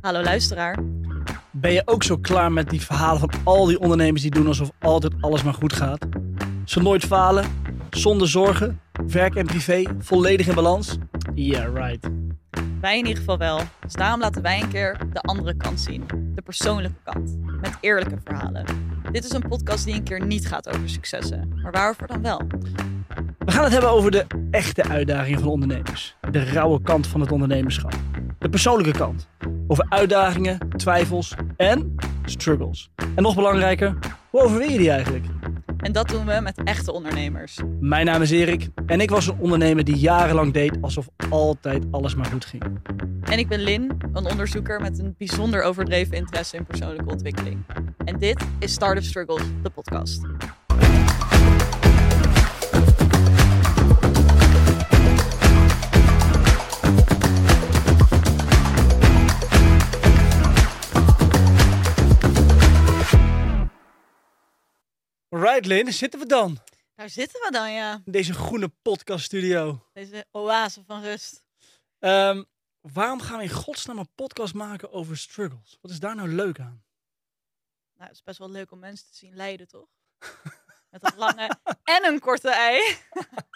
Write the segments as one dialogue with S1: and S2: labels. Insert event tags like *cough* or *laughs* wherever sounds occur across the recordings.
S1: Hallo luisteraar.
S2: Ben je ook zo klaar met die verhalen van al die ondernemers die doen alsof altijd alles maar goed gaat? Ze nooit falen, zonder zorgen, werk en privé volledig in balans? Yeah, right.
S1: Wij in ieder geval wel. Dus daarom laten wij een keer de andere kant zien. De persoonlijke kant. Met eerlijke verhalen. Dit is een podcast die een keer niet gaat over successen. Maar waarover dan wel?
S2: We gaan het hebben over de echte uitdagingen van ondernemers. De rauwe kant van het ondernemerschap. De persoonlijke kant. Over uitdagingen, twijfels en struggles. En nog belangrijker, hoe overwin je die eigenlijk?
S1: En dat doen we met echte ondernemers.
S2: Mijn naam is Erik en ik was een ondernemer die jarenlang deed alsof altijd alles maar goed ging.
S1: En ik ben Lin, een onderzoeker met een bijzonder overdreven interesse in persoonlijke ontwikkeling. En dit is Startup Struggles, de podcast.
S2: Right, Lin, zitten we dan?
S1: Daar zitten we dan, ja.
S2: In deze groene podcaststudio.
S1: Deze oase van rust.
S2: Ehm, waarom gaan we in godsnaam een podcast maken over struggles? Wat is daar nou leuk aan?
S1: Nou, het is best wel leuk om mensen te zien lijden, toch? *laughs* Met een lange en een korte ei.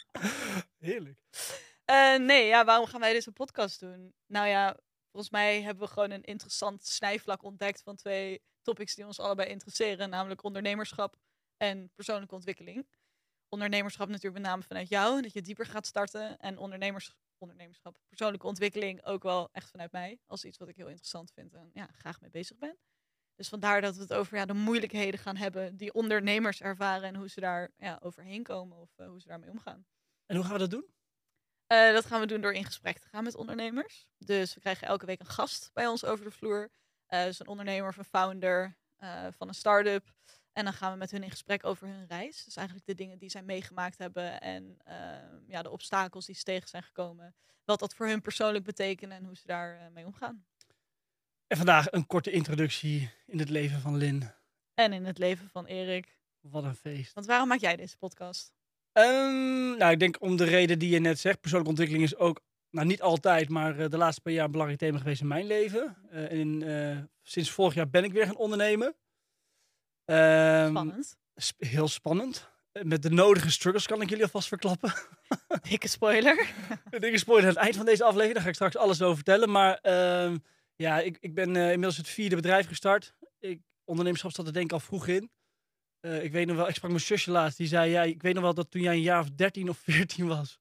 S1: *laughs*
S2: Heerlijk.
S1: Eh, nee, ja, waarom gaan wij deze podcast doen? Nou ja, volgens mij hebben we gewoon een interessant snijvlak ontdekt van twee topics die ons allebei interesseren, namelijk ondernemerschap en persoonlijke ontwikkeling. Ondernemerschap natuurlijk met name vanuit jou, dat je dieper gaat starten. En ondernemers, ondernemerschap, persoonlijke ontwikkeling ook wel echt vanuit mij, als iets wat ik heel interessant vind en ja, graag mee bezig ben. Dus vandaar dat we het over ja, de moeilijkheden gaan hebben die ondernemers ervaren en hoe ze daar ja, overheen komen of eh, hoe ze daarmee omgaan.
S2: En hoe gaan we dat doen?
S1: Uh, dat gaan we doen door in gesprek te gaan met ondernemers. Dus we krijgen elke week een gast bij ons over de vloer. Uh, dus een ondernemer of een founder van een start-up. En dan gaan we met hun in gesprek over hun reis. Dus eigenlijk de dingen die zij meegemaakt hebben en ja, de obstakels die ze tegen zijn gekomen. Wat dat voor hun persoonlijk betekent en hoe ze daar mee omgaan.
S2: En vandaag een korte introductie in het leven van Lin.
S1: En in het leven van Erik.
S2: Wat een feest.
S1: Want waarom maak jij deze podcast?
S2: Um, nou, ik denk om de reden die je net zegt. Persoonlijke ontwikkeling is ook, nou niet altijd, maar uh, de laatste paar jaar een belangrijk thema geweest in mijn leven. Uh, en uh, sinds vorig jaar ben ik weer gaan ondernemen.
S1: Um, spannend.
S2: Sp heel spannend. Met de nodige struggles kan ik jullie alvast verklappen. *laughs*
S1: Dikke spoiler.
S2: Een dikke spoiler aan het eind van deze aflevering. Daar ga ik straks alles over vertellen. Maar uh, ja, ik, ik ben uh, inmiddels het vierde bedrijf gestart. Ik, ondernemerschap zat er denk ik al vroeg in. Uh, ik weet nog wel, ik sprak mijn zusje laatst. Die zei, ja, ik weet nog wel dat toen jij een jaar of 13 of 14 was.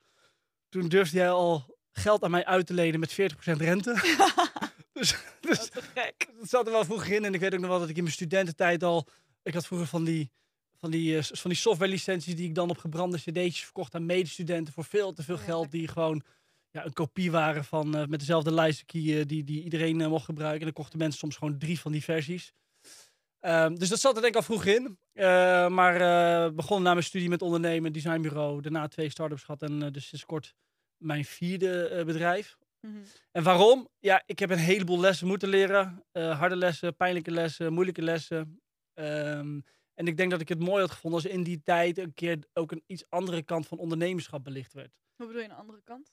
S2: Toen durfde jij al geld aan mij uit te lenen met 40% rente. *laughs* *laughs* dus dus
S1: dat, gek.
S2: dat zat er wel vroeg in. En ik weet ook nog wel dat ik in mijn studententijd al... Ik had vroeger van die, van die, uh, van die software licenties die ik dan op gebrande cd'tjes verkocht aan medestudenten voor veel te veel geld. Die gewoon ja, een kopie waren van uh, met dezelfde lijstkey uh, die, die iedereen uh, mocht gebruiken. En dan kochten mensen soms gewoon drie van die versies. Um, dus dat zat er denk ik al vroeg in. Maar begon na mijn studie met ondernemen, designbureau. Daarna twee start-ups gehad en dus sinds kort mijn vierde bedrijf.
S1: Mm -hmm.
S2: En waarom? Ja, ik heb een heleboel lessen moeten leren. eh, harde lessen, pijnlijke lessen, moeilijke lessen. Um, en ik denk dat ik het mooi had gevonden als in die tijd een keer ook een iets andere kant van ondernemerschap belicht werd.
S1: Hoe bedoel je een andere kant?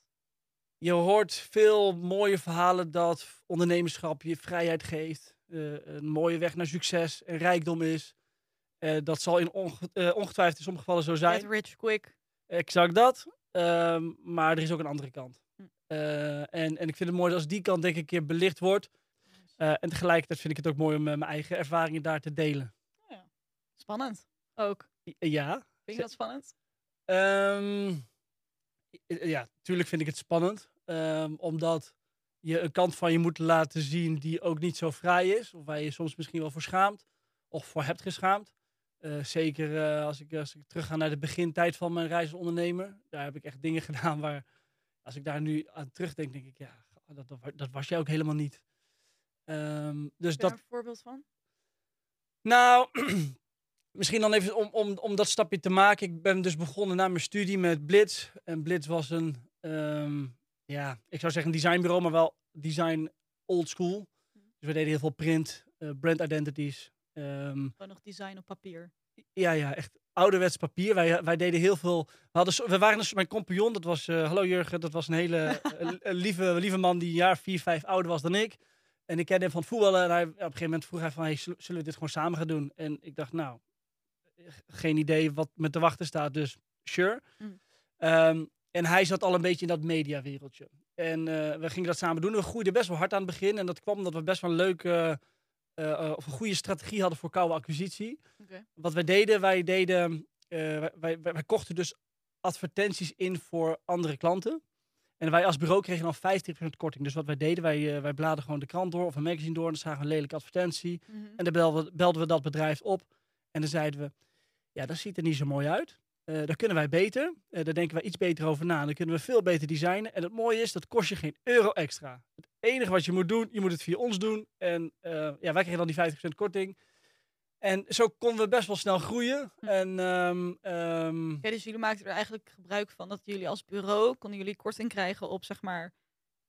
S2: Je hoort veel mooie verhalen dat ondernemerschap je vrijheid geeft. Uh, een mooie weg naar succes en rijkdom is. Uh, dat zal in onge uh, ongetwijfeld in sommige gevallen zo zijn.
S1: Get rich quick.
S2: Exact dat. Um, maar er is ook een andere kant.
S1: Hm.
S2: en, en ik vind het mooi als die kant denk ik een keer belicht wordt. En tegelijkertijd vind ik het ook mooi om mijn eigen ervaringen daar te delen.
S1: Ja. Spannend. Ook.
S2: Ja.
S1: Vind je dat spannend?
S2: Um, ja, natuurlijk vind ik het spannend. Um, omdat je een kant van je moet laten zien die ook niet zo vrij is. Of waar je, je soms misschien wel voor schaamt. Of voor hebt geschaamd. Uh, zeker uh, als, ik, als ik terug ga naar de begintijd van mijn reis als ondernemer. Daar heb ik echt dingen *laughs* gedaan waar, als ik daar nu aan terugdenk, denk ik, ja, dat, dat, dat was jij ook helemaal niet. Um, dus dat.
S1: een voorbeeld van?
S2: Nou, *clears throat* misschien dan even om, om, om dat stapje te maken. Ik ben dus begonnen na mijn studie met Blitz. En Blitz was een, um, ja, ik zou zeggen een designbureau, maar wel design old school. Dus we deden heel veel print, uh, brand identities. Um,
S1: Gewoon nog design op papier.
S2: Ja, ja, echt ouderwets papier. Wij, wij deden heel veel. We, hadden, we waren dus mijn compagnon, dat was, uh, hallo Jurgen, dat was een hele *laughs* uh, lieve, lieve man die een jaar vier, vijf ouder was dan ik. En ik kende hem van het voetballen. En hij, op een gegeven moment vroeg hij van, hey, zullen we dit gewoon samen gaan doen? En ik dacht, nou, geen idee wat me te wachten staat, dus sure.
S1: Mm.
S2: Ehm, en hij zat al een beetje in dat mediawereldje. En eh, we gingen dat samen doen. We groeiden best wel hard aan het begin. En dat kwam omdat we best wel een leuke, eh, eh, of een goede strategie hadden voor koude acquisitie. Wat wij deden, wij deden, wij, wij kochten dus advertenties in voor andere klanten. En wij als bureau kregen dan 50% korting. Dus wat wij deden, wij, eh, wij bladen gewoon de krant door of een magazine door. En dan zagen we een lelijke advertentie.
S1: Mhm.
S2: En dan belden we, belden we dat bedrijf op. En dan zeiden we, ja, dat ziet er niet zo mooi uit. Eh daar kunnen wij beter. Eh daar denken wij iets beter over na. Dan kunnen we veel beter designen. En het mooie is, dat kost je geen euro extra. Het enige wat je moet doen, je moet het via ons doen. En ja, wij kregen dan die 50% korting. En zo konden we best wel snel groeien.
S1: Hm.
S2: En ehm, ehm,
S1: Oké, dus jullie maakten er eigenlijk gebruik van dat jullie als bureau konden jullie korting krijgen op zeg maar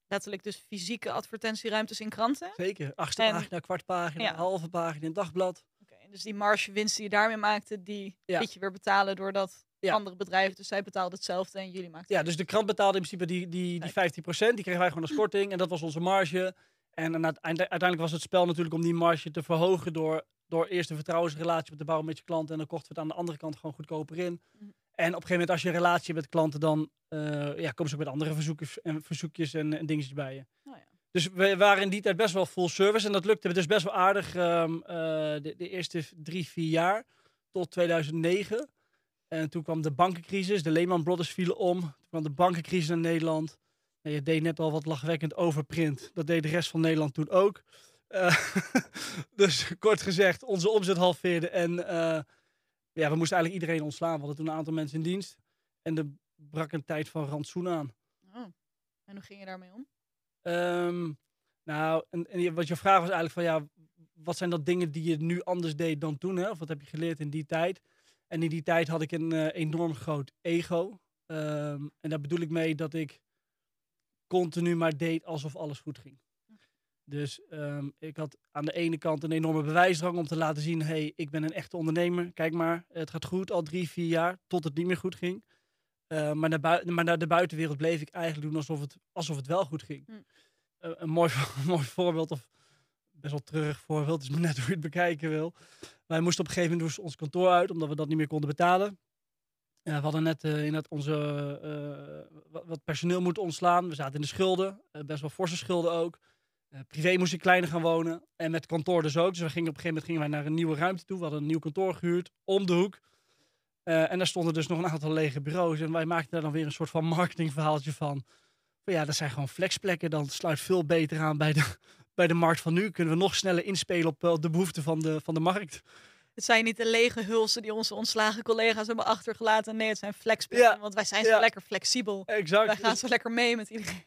S1: letterlijk dus fysieke advertentieruimtes in kranten. Oké,
S2: zeker, achtste
S1: En-
S2: pagina, kwart pagina,
S1: Ja.
S2: halve pagina in dagblad.
S1: en dus die margewinst die je daarmee maakte, die
S2: Ja.
S1: liet je weer betalen doordat
S2: Ja.
S1: andere bedrijven, dus zij betaalden hetzelfde en jullie maakten.
S2: Ja, dus de krant betaalde in principe die, die, die 15%. Die kregen wij gewoon als *laughs* korting. En dat was onze marge. En uiteindelijk was het spel natuurlijk om die marge te verhogen door, door eerst een vertrouwensrelatie te bouwen met je klant. En dan kochten we het aan de andere kant gewoon goedkoper in.
S1: Mhm.
S2: En op een gegeven moment als je een relatie hebt met klanten, dan eh, ja, komen ze ook met andere verzoekjes en, verzoekjes en, en dingetjes bij je.
S1: Oh ja.
S2: Dus we waren in die tijd best wel full service. En dat lukte dus best wel aardig ehm, eh, de, de eerste drie, vier jaar. Tot 2009. En toen kwam de bankencrisis. De Lehman Brothers vielen om. Toen kwam de bankencrisis in Nederland. En je deed net al wat lachwekkend overprint. Dat deed de rest van Nederland toen ook. Eh, *laughs* dus kort gezegd, onze omzet halveerde. En eh, ja, we moesten eigenlijk iedereen ontslaan. We hadden toen een aantal mensen in dienst. En er brak een tijd van rantsoen aan.
S1: Oh. En hoe ging je daarmee om?
S2: Ehm, nou, en, wat je vraag was eigenlijk van ja, wat zijn dat dingen die je nu anders deed dan toen? Hè? Of wat heb je geleerd in die tijd? En in die tijd had ik een eh, enorm groot ego. Ehm, en daar bedoel ik mee dat ik continu maar deed alsof alles goed ging. Dus ehm, ik had aan de ene kant een enorme bewijsdrang om te laten zien: hé, hey, ik ben een echte ondernemer. Kijk maar, het gaat goed al drie, vier jaar, tot het niet meer goed ging. Eh, maar, naar maar naar de buitenwereld bleef ik eigenlijk doen alsof het, alsof het wel goed ging.
S1: Hm.
S2: Eh, een, mooi, *laughs* mooi voorbeeld, of best wel terug voorbeeld, is maar *laughs* net hoe je het bekijken wil. Wij moesten op een gegeven moment dus ons kantoor uit, omdat we dat niet meer konden betalen. Ja, we hadden net eh inderdaad onze eh, wat, personeel moeten ontslaan. We zaten in de schulden, eh, best wel forse schulden ook. Eh, privé moest ik kleiner gaan wonen en met kantoor dus ook. Dus we gingen op een gegeven moment gingen wij naar een nieuwe ruimte toe. We hadden een nieuw kantoor gehuurd, om de hoek. Eh, en daar stonden dus nog een aantal lege bureaus. En wij maakten daar dan weer een soort van marketingverhaaltje van. Van ja, dat zijn gewoon flexplekken. Dan sluit veel beter aan bij de, *laughs* bij de markt van nu. Kunnen we nog sneller inspelen op eh, de behoeften van de, van de markt.
S1: Het zijn niet de lege hulsen die onze ontslagen collega's hebben achtergelaten. Nee, het zijn flexplekken,
S2: Ja.
S1: want wij zijn zo lekker flexibel.
S2: Exact.
S1: Wij gaan
S2: Dus-
S1: zo lekker mee met iedereen.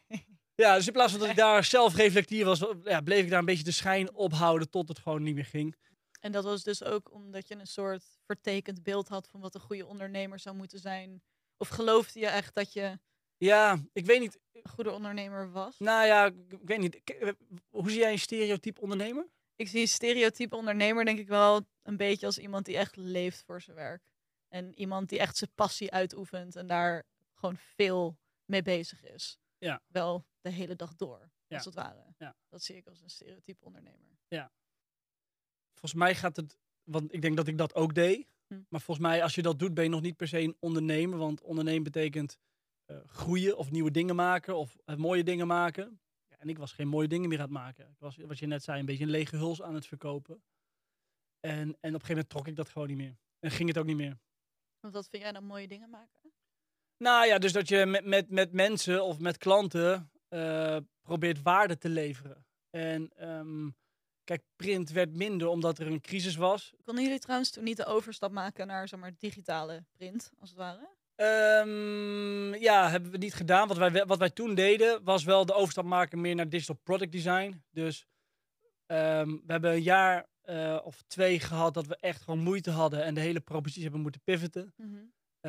S2: Ja, dus in plaats van dat ik daar zelf reflectief was, ja, bleef ik daar een beetje de schijn ophouden tot het gewoon niet meer ging.
S1: En dat was dus ook omdat je een soort vertekend beeld had van wat een goede ondernemer zou moeten zijn. Of geloofde je echt dat je
S2: Ja, ik weet niet.
S1: een goede ondernemer was?
S2: Nou ja, ik, weet niet. Eh, Hoe zie jij een stereotype ondernemer?
S1: Ik zie een stereotype ondernemer denk ik wel een beetje als iemand die echt leeft voor zijn werk. En iemand die echt zijn passie uitoefent en daar gewoon veel mee bezig is.
S2: Ja.
S1: Wel de hele dag door,
S2: Ja.
S1: als het ware.
S2: Ja.
S1: Dat zie ik als een stereotype ondernemer.
S2: Volgens mij gaat het, want ik denk dat ik dat ook deed.
S1: Hm.
S2: Maar volgens mij, als je dat doet, ben je nog niet per se een ondernemer. Want ondernemen betekent eh, groeien of nieuwe dingen maken of eh, mooie dingen maken. Ja, en ik was geen mooie dingen meer aan het maken. Ik was, wat je net zei, een beetje een lege huls aan het verkopen. En, en op een gegeven moment trok ik dat gewoon niet meer. En ging het ook niet meer.
S1: Want wat vind jij dan mooie dingen maken?
S2: Nou ja, dus dat je met, met, met mensen of met klanten eh, probeert waarde te leveren. En ehm, kijk, print werd minder omdat er een crisis was.
S1: Konden jullie trouwens toen niet de overstap maken naar zeg maar, digitale print, als het ware?
S2: Ehm, ja, hebben we niet gedaan. Wat wij, wat wij toen deden, was wel de overstap maken meer naar digital product design. Dus ehm, we hebben een jaar eh, of twee gehad dat we echt gewoon moeite hadden en de hele propositie hebben moeten pivoten. Eh,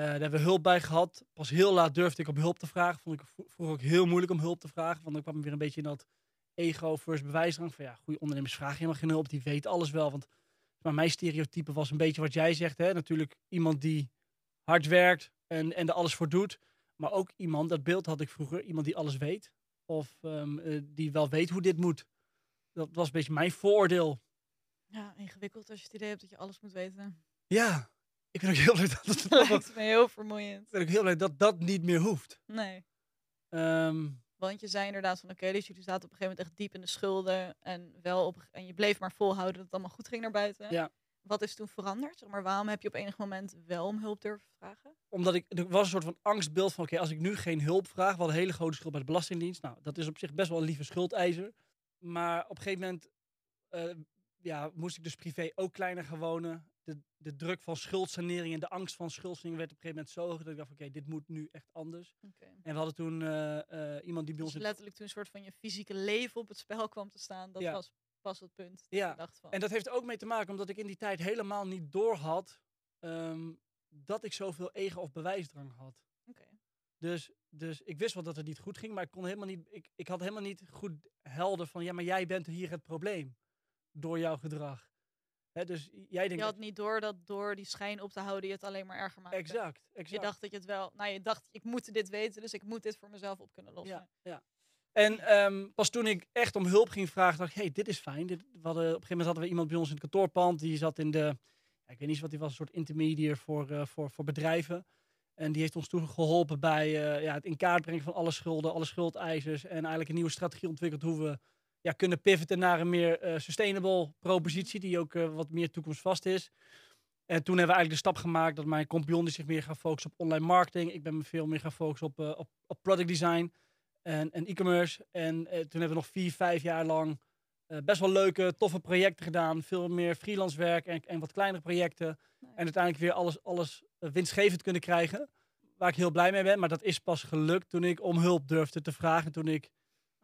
S2: daar hebben we hulp bij gehad. Pas heel laat durfde ik om hulp te vragen. Vond ik vro- vroeger ook heel moeilijk om hulp te vragen. Want dan kwam ik weer een beetje in dat ego versus bewijsdrang. Van ja, goede ondernemers vragen helemaal geen hulp. Die weten alles wel. Want maar mijn stereotype was een beetje wat jij zegt. Hè? Natuurlijk iemand die hard werkt en, en er alles voor doet. Maar ook iemand, dat beeld had ik vroeger, iemand die alles weet. Of ehm, eh, die wel weet hoe dit moet. dat was een beetje mijn vooroordeel.
S1: Ja, ingewikkeld als je het idee hebt dat je alles moet weten.
S2: Ja, ik ben ook heel blij dat *laughs* het
S1: Dat lijkt me heel vermoeiend.
S2: ik ben ook heel blij dat dat niet meer hoeft.
S1: Nee.
S2: Ehm,
S1: Want je zei inderdaad van oké, dus jullie zaten op een gegeven moment echt diep in de schulden. En, wel op, en je bleef maar volhouden dat het allemaal goed ging naar buiten.
S2: Ja.
S1: Wat is toen veranderd? Zeg maar, waarom heb je op enig moment wel om hulp durven vragen?
S2: omdat ik, er was een soort van angstbeeld van, oké, als ik nu geen hulp vraag, wat een hele grote schuld bij de Belastingdienst. Nou, dat is op zich best wel een lieve schuldeiser. Maar op een gegeven moment eh, ja, moest ik dus privé ook kleiner gaan wonen. De, de druk van schuldsanering en de angst van schuldsanering werd op een gegeven moment zo hoog dat ik dacht, oké, dit moet nu echt anders. En we hadden toen eh, eh, iemand die bij
S1: Dus
S2: ons...
S1: letterlijk toen een soort van je fysieke leven op het spel kwam te staan. Dat
S2: Ja.
S1: was pas het punt.
S2: Ja,
S1: dacht van,
S2: En dat heeft ook mee te maken omdat ik in die tijd helemaal niet doorhad ehm dat ik zoveel ego of bewijsdrang had.
S1: oké.
S2: Dus, dus ik wist wel dat het niet goed ging, maar ik, kon helemaal niet, ik, ik had helemaal niet goed helder van, ja, maar jij bent hier het probleem door jouw gedrag. Hè, dus jij
S1: Je
S2: denkt,
S1: had niet door dat door die schijn op te houden je het alleen maar erger maakte.
S2: exact,
S1: Je
S2: exact.
S1: dacht dat je het wel, nou je dacht ik moet dit weten, dus ik moet dit voor mezelf op kunnen lossen.
S2: Ja, ja. En ehm, pas toen ik echt om hulp ging vragen, dacht ik, hey, dit is fijn. Dit, we hadden, op een gegeven moment hadden we iemand bij ons in het kantoorpand, die zat in de, ik weet niet wat die was, een soort intermediair voor, eh, voor, voor bedrijven. En die heeft ons toen geholpen bij eh, ja, het in kaart brengen van alle schulden, alle schuldeisers. En eigenlijk een nieuwe strategie ontwikkeld hoe we ja, kunnen pivoten naar een meer eh, sustainable propositie, die ook eh, wat meer toekomstvast is. En toen hebben we eigenlijk de stap gemaakt dat mijn compagnon zich meer gaat focussen op online marketing. Ik ben me veel meer gaan focussen op, eh, op, op product design en, en e-commerce. En toen hebben we nog vier, vijf jaar lang best wel leuke, toffe projecten gedaan. Veel meer freelance werk en, en wat kleinere projecten. En uiteindelijk weer alles, alles winstgevend kunnen krijgen. Waar ik heel blij mee ben. Maar dat is pas gelukt toen ik om hulp durfde te vragen. Toen ik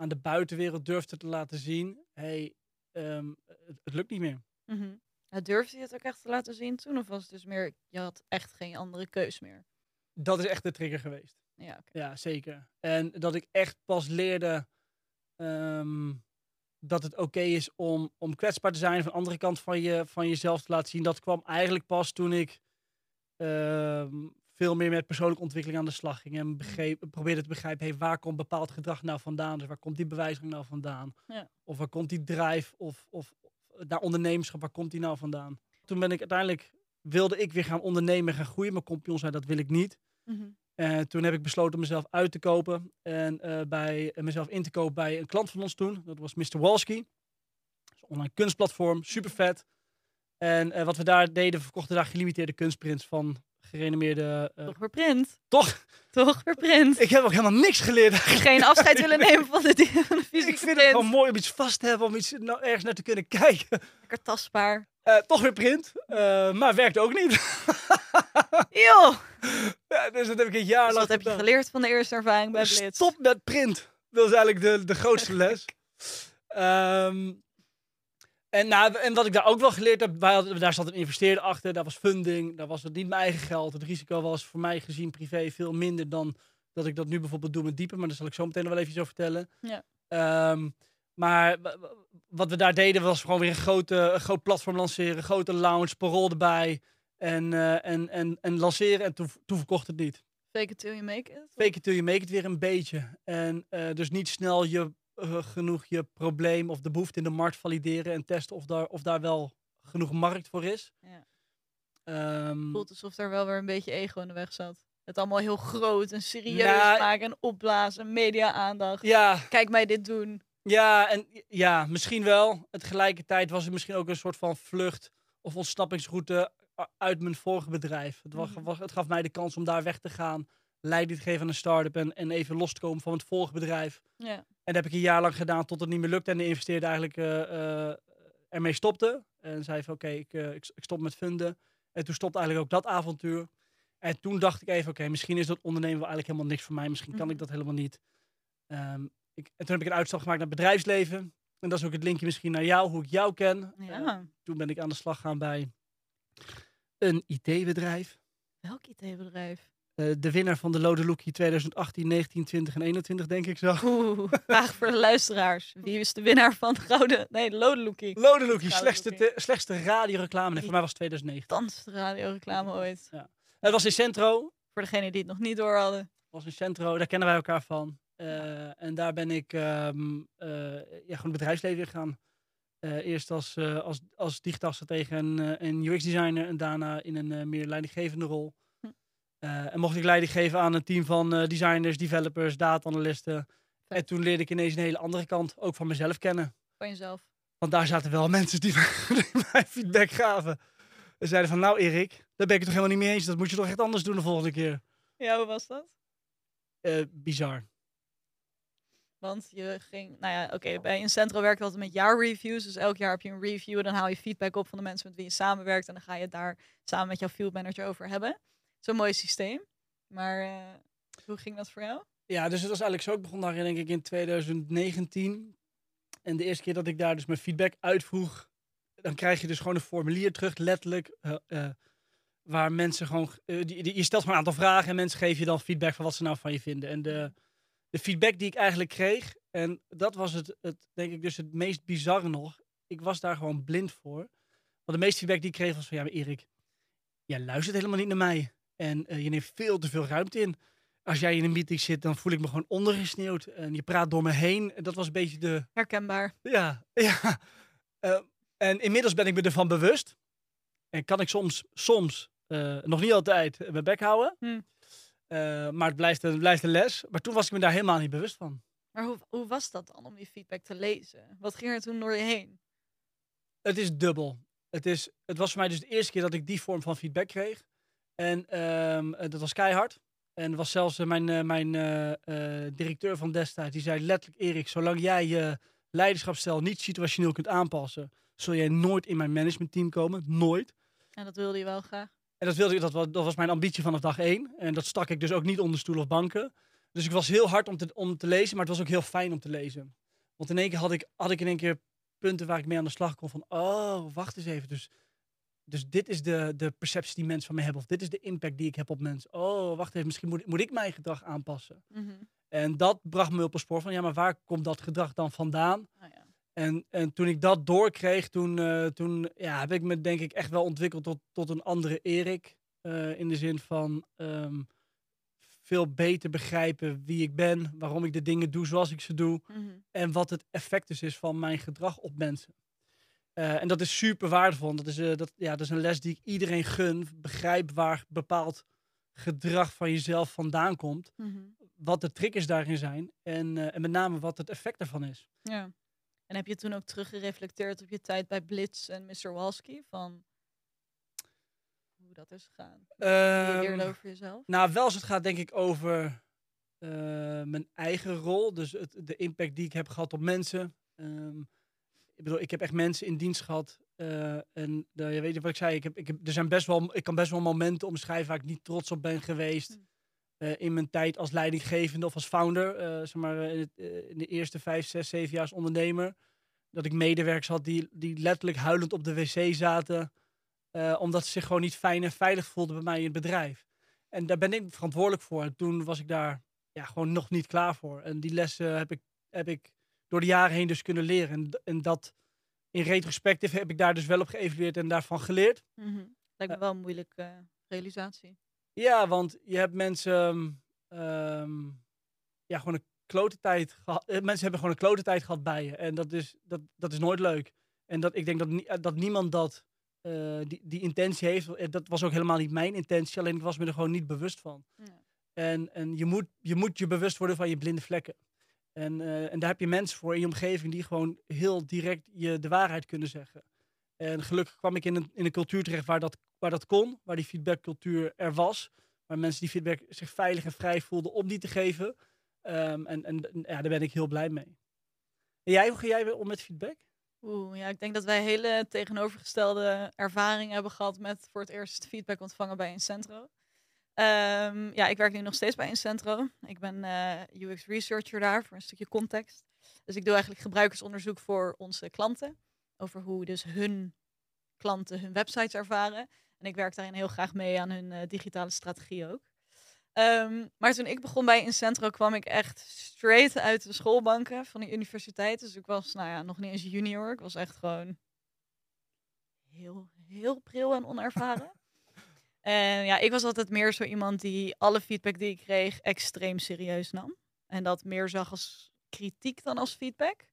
S2: aan de buitenwereld durfde te laten zien. hey, ehm, het, het lukt niet meer.
S1: Ja, durfde je het ook echt te laten zien toen? Of was het dus meer, je had echt geen andere keus meer?
S2: Dat is echt de trigger geweest.
S1: Ja.
S2: Ja, zeker. En dat ik echt pas leerde ehm, dat het oké is om, om kwetsbaar te zijn. Van de andere kant van, je, van jezelf te laten zien. Dat kwam eigenlijk pas toen ik ehm, veel meer met persoonlijke ontwikkeling aan de slag ging. En begreep, probeerde te begrijpen, hey, waar komt bepaald gedrag nou vandaan? Dus waar komt die bewijzing nou vandaan?
S1: Ja.
S2: Of waar komt die drive of, of naar ondernemerschap, waar komt die nou vandaan? Toen ben ik uiteindelijk, wilde ik weer gaan ondernemen en gaan groeien. Mijn compagnon zei, dat wil ik niet.
S1: Mhm.
S2: En toen heb ik besloten om mezelf uit te kopen en eh, bij, eh, mezelf in te kopen bij een klant van ons toen. Dat was Mr. Walski. Een online kunstplatform, super vet. En eh, wat we daar deden, we verkochten daar gelimiteerde kunstprints van gerenommeerde... eh,
S1: Toch weer print.
S2: toch,
S1: Toch weer print.
S2: ik heb ook helemaal niks geleerd.
S1: Geen afscheid willen *laughs* nemen van de, van de fysieke
S2: ik vind het
S1: print.
S2: gewoon mooi om iets vast te hebben, om iets nou, ergens naar te kunnen kijken.
S1: Lekker tastbaar.
S2: Eh, toch weer print, eh, maar werkt ook niet. *laughs*
S1: Joh!
S2: ja, dus dat heb ik een jaar
S1: Dus
S2: lang
S1: wat heb je geleerd van de eerste ervaring bij Blitz?
S2: Stop met print. Dat is eigenlijk de, de grootste les. Ehm, en, nou, en wat ik daar ook wel geleerd heb, hadden, daar zat een investeerder achter, daar was funding, daar was het niet mijn eigen geld. Het risico was voor mij gezien privé veel minder dan dat ik dat nu bijvoorbeeld doe met dieper, maar daar zal ik zo meteen nog wel even iets over vertellen.
S1: Ja.
S2: Ehm, maar wat we daar deden was gewoon weer een, grote, een groot platform lanceren, een grote lounge, parool erbij en, eh, en, en, en lanceren en toen, toen verkocht het niet.
S1: Fake it till you make it?
S2: Fake it till you make it weer een beetje. En eh, dus niet snel je, eh, genoeg je probleem of de behoefte in de markt valideren en testen of daar, of daar wel genoeg markt voor is.
S1: Ja.
S2: Ehm,
S1: voelt alsof er wel weer een beetje ego in de weg zat. Het allemaal heel groot en serieus
S2: Nou,
S1: maken en opblazen, media-aandacht.
S2: ja,
S1: Kijk mij dit doen.
S2: ja, en ja, misschien wel. Het tegelijkertijd was het misschien ook een soort van vlucht of ontsnappingsroute u- uit mijn vorige bedrijf. Het, wa- was, het gaf mij de kans om daar weg te gaan, leiding te geven aan een start-up en, en even los te komen van het vorige bedrijf.
S1: Ja.
S2: En dat heb ik een jaar lang gedaan tot het niet meer lukte. En de investeerder eigenlijk eh, ermee stopte. En zei van oké, ik, eh, ik, ik stop met funden. En toen stopte eigenlijk ook dat avontuur. En toen dacht ik even, oké, misschien is dat ondernemen wel eigenlijk helemaal niks voor mij. Misschien kan
S1: Mhm.
S2: ik dat helemaal niet. Ehm, ik, en toen heb ik een uitstap gemaakt naar het bedrijfsleven. En dat is ook het linkje misschien naar jou, hoe ik jou ken.
S1: Ja.
S2: toen ben ik aan de slag gaan bij een IT-bedrijf.
S1: Welk IT-bedrijf?
S2: Eh, de winnaar van de Lode Lookie 2018, 19, 20 en 21, denk ik zo.
S1: Oeh, vraag voor de luisteraars. Wie is de winnaar van de gouden... Nee, de Lode Lookie.
S2: Lode
S1: Gouden
S2: slechtste, te- slechtste radioreclame. Nee, voor mij was het 2009.
S1: Tandste radioreclame ooit.
S2: Het was in Centro.
S1: Voor degenen die het nog niet door hadden.
S2: was in Centro, daar kennen wij elkaar van. Eh, en daar ben ik eh, ja, gewoon het bedrijfsleven in gegaan. Eerst als, als, als digitaal stratege en, en UX-designer en daarna in een meer leidinggevende rol. Eh, en mocht ik leiding geven aan een team van eh, designers, developers, data-analysten. En toen leerde ik ineens een hele andere kant, ook van mezelf kennen.
S1: Van jezelf.
S2: Want daar zaten wel *laughs* mensen die mij, *laughs* die mij feedback gaven. En zeiden van, nou Erik, daar ben ik het toch helemaal niet mee eens. Dat moet je toch echt anders doen de volgende keer.
S1: Ja, hoe was dat?
S2: Eh, bizar.
S1: Want je ging, nou ja, oké, bij Incentro werkt altijd met jaarreviews. Dus elk jaar heb je een review en dan haal je feedback op van de mensen met wie je samenwerkt. En dan ga je het daar samen met jouw field manager over hebben. Zo'n mooi systeem. Maar eh, hoe ging dat voor jou?
S2: Ja, dus het was eigenlijk zo. Ik begon daar denk ik in 2019. En de eerste keer dat ik daar dus mijn feedback uitvroeg, dan krijg je dus gewoon een formulier terug, letterlijk. eh, eh, waar mensen gewoon. die, die- je stelt gewoon een aantal vragen en mensen geven je dan feedback van wat ze nou van je vinden. En de, de feedback die ik eigenlijk kreeg, en dat was het, het, denk ik, dus het meest bizarre nog. Ik was daar gewoon blind voor. Want de meeste feedback die ik kreeg was van: ja, maar Erik, jij luistert helemaal niet naar mij. En eh, je neemt veel te veel ruimte in als jij in een meeting zit, dan voel ik me gewoon ondergesneeuwd. En je praat door me heen. Dat was een beetje de.
S1: Herkenbaar.
S2: Ja, *laughs* ja. Eh, en inmiddels ben ik me ervan bewust. En kan ik soms, soms, eh, nog niet altijd, mijn bek houden.
S1: Hm.
S2: Maar het blijft, een, het blijft een les. Maar toen was ik me daar helemaal niet bewust van.
S1: Maar hoe, hoe was dat dan om die feedback te lezen? Wat ging er toen door je heen?
S2: Het is dubbel. Het, is, het was voor mij dus de eerste keer dat ik die vorm van feedback kreeg. En ehm, eh, dat was keihard. En was zelfs eh, mijn, eh, mijn directeur van destijds, die zei letterlijk, Erik, zolang jij je leiderschapsstijl niet situationeel kunt aanpassen, zul jij nooit in mijn managementteam komen. Nooit.
S1: En dat wilde je wel graag.
S2: En dat, wilde ik, dat, was, dat was mijn ambitie vanaf dag één. En dat stak ik dus ook niet onder stoel of banken. Dus ik was heel hard om te, om te lezen, maar het was ook heel fijn om te lezen. Want in één keer had ik, had ik in één keer punten waar ik mee aan de slag kon. Van, oh, wacht eens even. Dus, dus dit is de, de perceptie die mensen van mij hebben. Of dit is de impact die ik heb op mensen. Oh, wacht even. Misschien moet, moet ik mijn gedrag aanpassen.
S1: Mhm.
S2: En dat bracht me op een spoor van, ja, maar waar komt dat gedrag dan vandaan?
S1: Nou ja.
S2: En, en toen ik dat doorkreeg, toen, eh, toen ja, heb ik me denk ik echt wel ontwikkeld tot, tot een andere Erik. Eh, in de zin van ehm, veel beter begrijpen wie ik ben, waarom ik de dingen doe zoals ik ze doe.
S1: Mhm.
S2: En wat het effect dus is van mijn gedrag op mensen. Eh, en dat is super waardevol. Dat is, eh, dat, ja, dat is een les die ik iedereen gun. Begrijp waar bepaald gedrag van jezelf vandaan komt.
S1: Mhm.
S2: Wat de triggers daarin zijn. En, eh, en met name wat het effect ervan is.
S1: Ja. En heb je toen ook teruggereflecteerd op je tijd bij Blitz en Mr. Walski? Van hoe dat is gegaan? Je
S2: Ehm,
S1: over jezelf?
S2: Nou, wel als het gaat denk ik over mijn eigen rol. Dus het, de impact die ik heb gehad op mensen. Ehm, ik bedoel, ik heb echt mensen in dienst gehad. eh, en de, je weet wat ik zei, ik, heb, ik, heb, er zijn best wel, ik kan best wel momenten omschrijven waar ik niet trots op ben geweest.
S1: Hmm.
S2: eh, in mijn tijd als leidinggevende of als founder. eh, zeg maar, in, het, in de eerste vijf, zes, zeven jaar als ondernemer. Dat ik medewerkers had die, die letterlijk huilend op de wc zaten. omdat ze zich gewoon niet fijn en veilig voelden bij mij in het bedrijf. En daar ben ik verantwoordelijk voor. En toen was ik daar ja, gewoon nog niet klaar voor. En die lessen heb ik, heb ik door de jaren heen dus kunnen leren. En, en dat in retrospectief heb ik daar dus wel op geëvalueerd en daarvan geleerd.
S1: Mhm. Lijkt me wel een moeilijke realisatie.
S2: Ja, want je hebt mensen ehm, ehm, ja, gewoon een klote tijd gehad. eh, Mensen hebben gewoon een klote tijd gehad bij je. En dat is, dat, dat is nooit leuk. En dat, ik denk dat, dat niemand dat, eh, die, die intentie heeft. Eh, Dat was ook helemaal niet mijn intentie. Alleen ik was me er gewoon niet bewust van.
S1: Ja.
S2: En, en je, moet, je moet je bewust worden van je blinde vlekken. En, eh, en daar heb je mensen voor in je omgeving die gewoon heel direct je de waarheid kunnen zeggen. En gelukkig kwam ik in een, in een cultuur terecht waar dat, waar dat kon, waar die feedbackcultuur er was. Waar mensen die feedback zich veilig en vrij voelden om die te geven. Ehm, en en ja, daar ben ik heel blij mee. En jij, hoe ga jij om met feedback?
S1: Oeh, ja, ik denk dat wij hele tegenovergestelde ervaringen hebben gehad met voor het eerst feedback ontvangen bij Incentro. Ehm, ja, ik werk nu nog steeds bij Incentro. Ik ben eh, UX researcher daar voor een stukje context. Dus ik doe eigenlijk gebruikersonderzoek voor onze klanten. Over hoe dus hun klanten hun websites ervaren. En ik werk daarin heel graag mee aan hun eh, digitale strategie ook. Ehm, maar toen ik begon bij Incentro kwam ik echt straight uit de schoolbanken van de universiteit. Dus ik was, nou ja, nog niet eens junior. Ik was echt gewoon heel, heel pril en onervaren. En ja, ik was altijd meer zo iemand die alle feedback die ik kreeg extreem serieus nam. En dat meer zag als kritiek dan als feedback.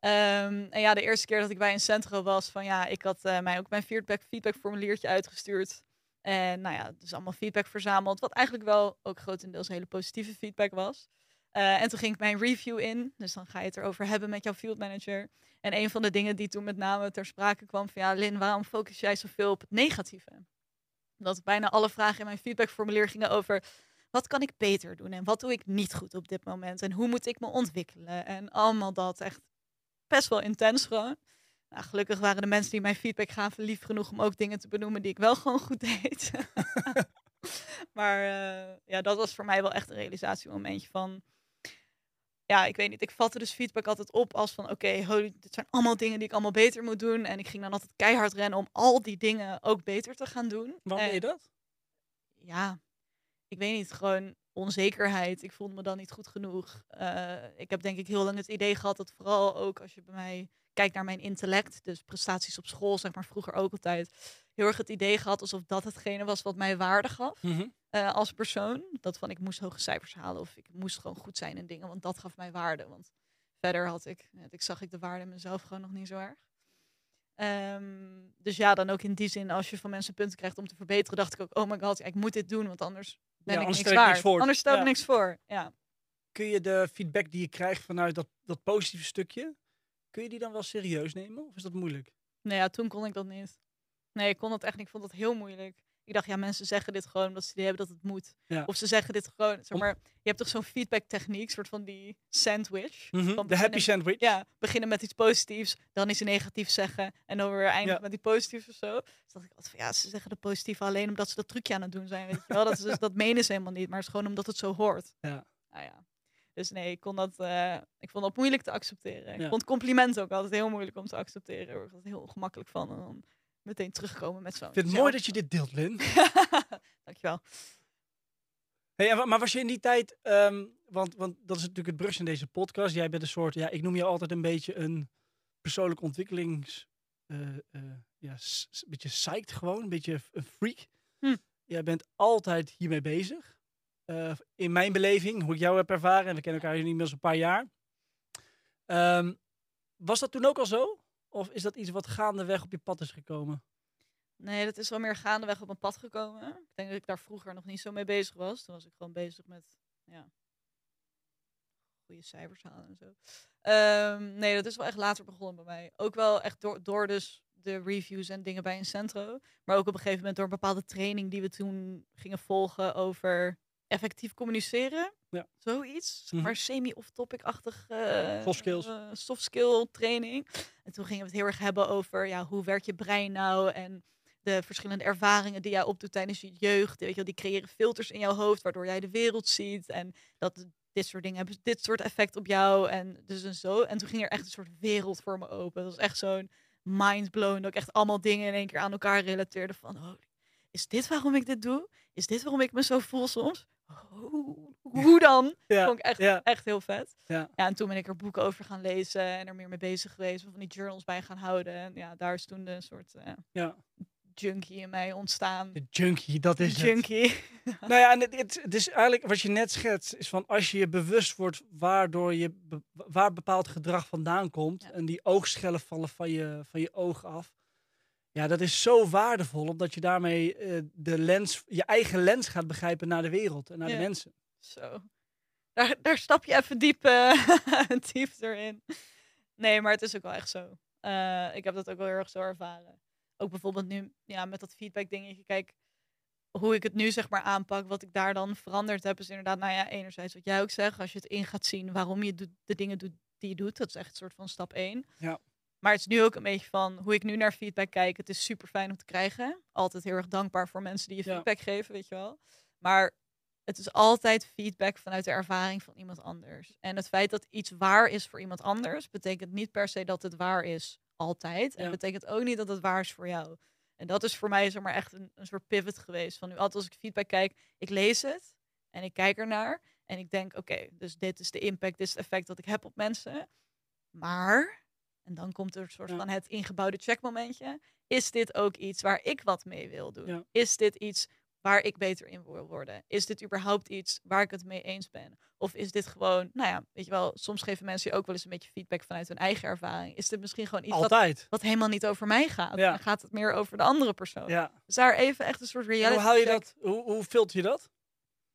S1: Ehm, en ja, de eerste keer dat ik bij een centro was, van ja, ik had eh, mij ook mijn feedback, feedbackformuliertje uitgestuurd. En nou ja, dus allemaal feedback verzameld, wat eigenlijk wel ook grotendeels hele positieve feedback was. Eh, en toen ging ik mijn review in, dus dan ga je het erover hebben met jouw field manager. En een van de dingen die toen met name ter sprake kwam van ja, Lin, waarom focus jij zoveel op het negatieve? Dat bijna alle vragen in mijn feedbackformulier gingen over wat kan ik beter doen en wat doe ik niet goed op dit moment en hoe moet ik me ontwikkelen en allemaal dat echt best wel intens gewoon. Nou, gelukkig waren de mensen die mij feedback gaven lief genoeg om ook dingen te benoemen die ik wel gewoon goed deed. *laughs* *laughs* maar uh, ja, dat was voor mij wel echt een realisatiemomentje van ja, ik weet niet. Ik vatte dus feedback altijd op als van oké, okay, dit zijn allemaal dingen die ik allemaal beter moet doen. En ik ging dan altijd keihard rennen om al die dingen ook beter te gaan doen.
S2: Waarom deed je dat?
S1: Ja, ik weet niet. Gewoon onzekerheid. Ik voelde me dan niet goed genoeg. Uh, ik heb denk ik heel lang het idee gehad dat vooral ook als je bij mij kijkt naar mijn intellect, dus prestaties op school, zeg maar vroeger ook altijd, heel erg het idee gehad alsof dat hetgene was wat mij waarde gaf
S2: Mhm.
S1: eh, als persoon. Dat van ik moest hoge cijfers halen of ik moest gewoon goed zijn in dingen, want dat gaf mij waarde. Want verder had ik, ik zag ik de waarde in mezelf gewoon nog niet zo erg. Ehm, dus ja, dan ook in die zin, als je van mensen punten krijgt om te verbeteren, dacht ik ook, oh my god, ja, ik moet dit doen, want anders ben
S2: Ja,
S1: ik
S2: anders
S1: niks waard.
S2: niks voor.
S1: Anders stel ik
S2: Ja.
S1: niks voor. Ja.
S2: Kun je de feedback die je krijgt vanuit dat, dat positieve stukje, kun je die dan wel serieus nemen? Of is dat moeilijk?
S1: Nee, ja, toen kon ik dat niet. Nee, ik kon dat echt niet. Ik vond dat heel moeilijk. Ik dacht, ja, mensen zeggen dit gewoon omdat ze die hebben dat het moet.
S2: Ja.
S1: Of ze zeggen dit gewoon, zeg maar, je hebt toch zo'n feedback techniek, soort van die sandwich.
S2: Mhm,
S1: Van
S2: De happy sandwich.
S1: Ja, beginnen met iets positiefs, dan iets negatiefs zeggen en dan weer eindigen
S2: Ja.
S1: met die positiefs of zo. Dus dacht ik altijd van, ja, ze zeggen de positieve alleen omdat ze dat trucje aan het doen zijn, weet je wel. Dat, is, dus- *laughs* dat menen ze helemaal niet, maar het is gewoon omdat het zo hoort.
S2: Ja.
S1: Nou ja. Dus nee, ik, kon dat, eh, ik vond dat moeilijk te accepteren. Ik vond complimenten ook altijd heel moeilijk om te accepteren. Ik was er heel ongemakkelijk van. En dan meteen terugkomen met zo'n...
S2: Ik vind het mooi dat je dit deelt, Lin. *laughs*
S1: Dankjewel.
S2: Hey, maar was je in die tijd, ehm, want, want dat is natuurlijk het brugje in deze podcast. Jij bent een soort, ja, ik noem je altijd een beetje een persoonlijk ontwikkelings, eh, eh, ja, een beetje psyched gewoon, een beetje een freak.
S1: Hm.
S2: Jij bent altijd hiermee bezig. Eh, in mijn beleving, hoe ik jou heb ervaren, en we kennen elkaar nu inmiddels een paar jaar. Ehm, was dat toen ook al zo? Of is dat iets wat gaandeweg op je pad is gekomen?
S1: Nee, dat is wel meer gaandeweg op mijn pad gekomen. Ik denk dat ik daar vroeger nog niet zo mee bezig was. Toen was ik gewoon bezig met, ja, goede cijfers halen en zo. Ehm, nee, dat is wel echt later begonnen bij mij. Ook wel echt door, door dus de reviews en dingen bij een centro. Maar ook op een gegeven moment door een bepaalde training die we toen gingen volgen over effectief communiceren.
S2: Ja.
S1: Zoiets.
S2: Mhm.
S1: maar semi-off-topic-achtig eh,
S2: Soft skills.
S1: soft skill training. En toen gingen we het heel erg hebben over ja, hoe werkt je brein nou en de verschillende ervaringen die jij opdoet tijdens je jeugd. Weet je wel, die creëren filters in jouw hoofd waardoor jij de wereld ziet. En dat dit soort dingen hebben dit soort effect op jou. En dus en zo. En toen ging er echt een soort wereld voor me open. Dat was echt zo'n mindblown. Dat ik echt allemaal dingen in één keer aan elkaar relateerde. Van, oh, is dit waarom ik dit doe? Is dit waarom ik me zo voel soms? Oh, hoe dan? *laughs*
S2: Ja,
S1: Vond ik echt,
S2: ja.
S1: echt heel vet.
S2: Ja.
S1: ja, en toen ben ik er boeken over gaan lezen en er meer mee bezig geweest. Van die journals bij gaan houden. En ja, daar is toen de soort eh,
S2: ja.
S1: junkie in mij ontstaan.
S2: De junkie, dat is het.
S1: junkie. *laughs*
S2: Nou ja, en het, het, het is eigenlijk wat je net schetst, is van als je je bewust wordt waardoor je be- waar bepaald gedrag vandaan komt
S1: Ja.
S2: en die oogschellen vallen van je, van je ogen af. Ja, dat is zo waardevol, omdat je daarmee eh, de lens, je eigen lens gaat begrijpen naar de wereld en naar
S1: Ja.
S2: de mensen.
S1: Zo. Daar, daar stap je even diep, eh, *laughs* diep erin. Nee, maar het is ook wel echt zo. Eh, ik heb dat ook wel heel erg zo ervaren. Ook bijvoorbeeld nu ja, met dat feedback dingetje. Kijk, hoe ik het nu zeg maar aanpak, wat ik daar dan veranderd heb, is inderdaad, nou ja, enerzijds wat jij ook zegt, als je het in gaat zien waarom je de dingen doet die je doet, dat is echt een soort van stap één.
S2: Ja.
S1: Maar het is nu ook een beetje van hoe ik nu naar feedback kijk. Het is super fijn om te krijgen. Altijd heel erg dankbaar voor mensen die je
S2: Ja.
S1: feedback geven, weet je wel. Maar het is altijd feedback vanuit de ervaring van iemand anders. En het feit dat iets waar is voor iemand anders, betekent niet per se dat het waar is altijd. En
S2: Ja.
S1: betekent ook niet dat het waar is voor jou. En dat is voor mij zeg maar echt een, een soort pivot geweest. Van nu altijd als ik feedback kijk, ik lees het en ik kijk ernaar. En ik denk, oké, dus dit is de impact, dit is het effect dat ik heb op mensen. Maar, en dan komt er een soort
S2: Ja.
S1: van het ingebouwde checkmomentje. Is dit ook iets waar ik wat mee wil doen?
S2: Ja.
S1: Is dit iets waar ik beter in wil worden? Is dit überhaupt iets waar ik het mee eens ben? Of is dit gewoon, nou ja, weet je wel, soms geven mensen je ook wel eens een beetje feedback vanuit hun eigen ervaring. Is dit misschien gewoon iets wat, helemaal niet over mij gaat?
S2: Ja.
S1: Dan gaat het meer over de andere persoon.
S2: Ja.
S1: Dus daar even echt een soort reality
S2: hoe haal je
S1: check.
S2: dat? Hoe, hoe filter je dat?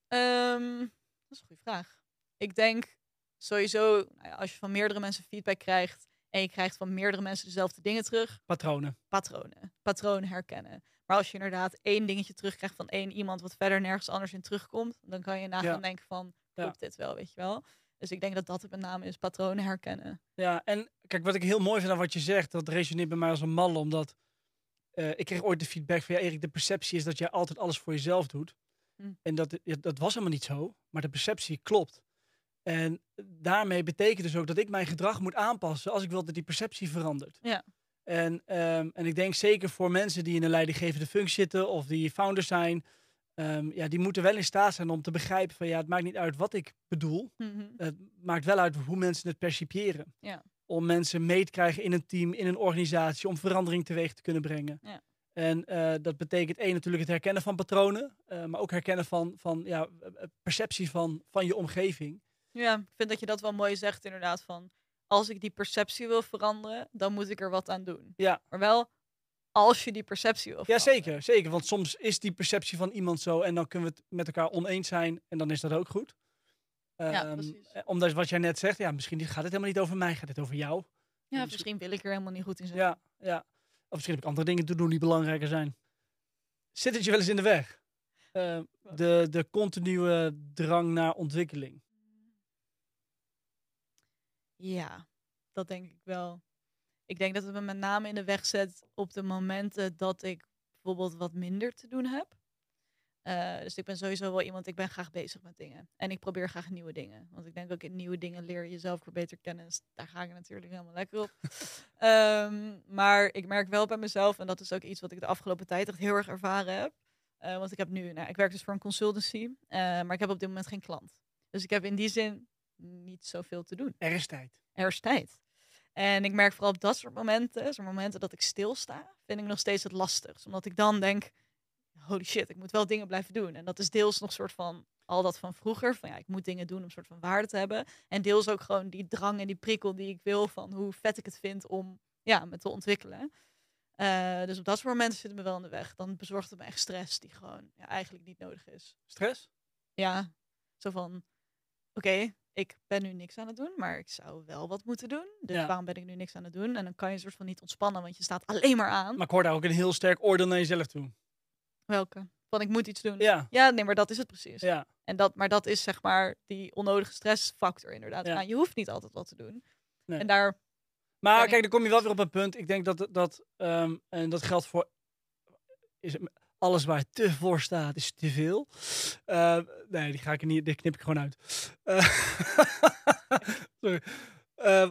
S1: Ehm, dat is een goede vraag. Ik denk sowieso, nou ja, als je van meerdere mensen feedback krijgt en je krijgt van meerdere mensen dezelfde dingen terug,
S2: Patronen.
S1: patronen. Patronen herkennen. Maar als je inderdaad één dingetje terugkrijgt van één iemand wat verder nergens anders in terugkomt, dan kan je na
S2: Ja.
S1: denken van,
S2: Ja.
S1: klopt dit wel, weet je wel? Dus ik denk dat dat het met name is, patronen herkennen.
S2: Ja, en kijk, wat ik heel mooi vind aan wat je zegt, dat resoneert bij mij als een malle, omdat eh, ik kreeg ooit de feedback van, ja Erik, de perceptie is dat jij altijd alles voor jezelf doet.
S1: Hm.
S2: En dat, dat was helemaal niet zo, maar de perceptie klopt. En daarmee betekent dus ook dat ik mijn gedrag moet aanpassen als ik wil dat die perceptie verandert.
S1: Ja.
S2: En, ehm, en ik denk zeker voor mensen die in een leidinggevende functie zitten of die founders zijn, ehm, ja, die moeten wel in staat zijn om te begrijpen van ja, het maakt niet uit wat ik bedoel,
S1: Mhm.
S2: het maakt wel uit hoe mensen het percipiëren.
S1: Ja.
S2: Om mensen mee te krijgen in een team, in een organisatie, om verandering teweeg te kunnen brengen.
S1: Ja.
S2: En eh, dat betekent één natuurlijk het herkennen van patronen, eh, maar ook herkennen van, van ja, eh, perceptie van, van je omgeving.
S1: Ja, ik vind dat je dat wel mooi zegt inderdaad van, als ik die perceptie wil veranderen, dan moet ik er wat aan doen.
S2: Ja.
S1: Maar wel, als je die perceptie wil
S2: Ja,
S1: veranderen.
S2: zeker, zeker. Want soms is die perceptie van iemand zo en dan kunnen we het met elkaar oneens zijn en dan is dat ook goed.
S1: Ja,
S2: Ehm,
S1: precies.
S2: eh, Omdat wat jij net zegt, ja, misschien gaat het helemaal niet over mij, gaat het over jou.
S1: Ja,
S2: misschien-
S1: misschien wil ik er helemaal niet goed in zijn.
S2: Ja, ja. Of misschien heb ik andere dingen te doen die belangrijker zijn. Zit het je wel eens in de weg? Eh, de, de continue drang naar ontwikkeling.
S1: Ja, dat denk ik wel. Ik denk dat het me met name in de weg zet op de momenten dat ik bijvoorbeeld wat minder te doen heb. Eh, dus ik ben sowieso wel iemand, ik ben graag bezig met dingen. En ik probeer graag nieuwe dingen. Want ik denk ook in nieuwe dingen leer je jezelf weer beter kennen. Dus daar ga ik natuurlijk helemaal lekker op. *laughs* Ehm, maar ik merk wel bij mezelf, en dat is ook iets wat ik de afgelopen tijd echt heel erg ervaren heb. Eh, want ik heb nu, nou, ik werk dus voor een consultancy, eh, maar ik heb op dit moment geen klant. Dus ik heb in die zin niet zoveel te doen
S2: Er is tijd.
S1: er is tijd. En ik merk vooral op dat soort momenten, zo'n momenten dat ik stilsta, vind ik nog steeds het lastigst. Omdat ik dan denk, holy shit, ik moet wel dingen blijven doen. En dat is deels nog soort van al dat van vroeger, van ja, ik moet dingen doen om een soort van waarde te hebben. En deels ook gewoon die drang en die prikkel die ik wil van hoe vet ik het vind om ja, me te ontwikkelen. Eh, dus op dat soort momenten zit het me wel in de weg. Dan bezorgt het me echt stress die gewoon ja, eigenlijk niet nodig is.
S2: Stress?
S1: Ja, zo van, oké, ik ben nu niks aan het doen, maar ik zou wel wat moeten doen. Dus
S2: Ja.
S1: waarom ben ik nu niks aan het doen? En dan kan je soort van niet ontspannen, want je staat alleen maar aan.
S2: Maar ik hoor daar ook een heel sterk oordeel naar jezelf toe.
S1: Welke? Van ik moet iets doen.
S2: Ja,
S1: Ja, nee, maar dat is het precies.
S2: ja.
S1: En dat, maar dat is zeg maar die onnodige stressfactor inderdaad.
S2: Ja.
S1: Je hoeft niet altijd wat te doen.
S2: Nee.
S1: En daar,
S2: Maar kijk, dan kom je wel weer op een punt. Ik denk dat, dat ehm, en dat geldt voor is het, alles waar te voor staat, is te veel. Eh, nee, die ga ik er niet, die knip ik gewoon uit. Eh, *laughs* sorry. Eh,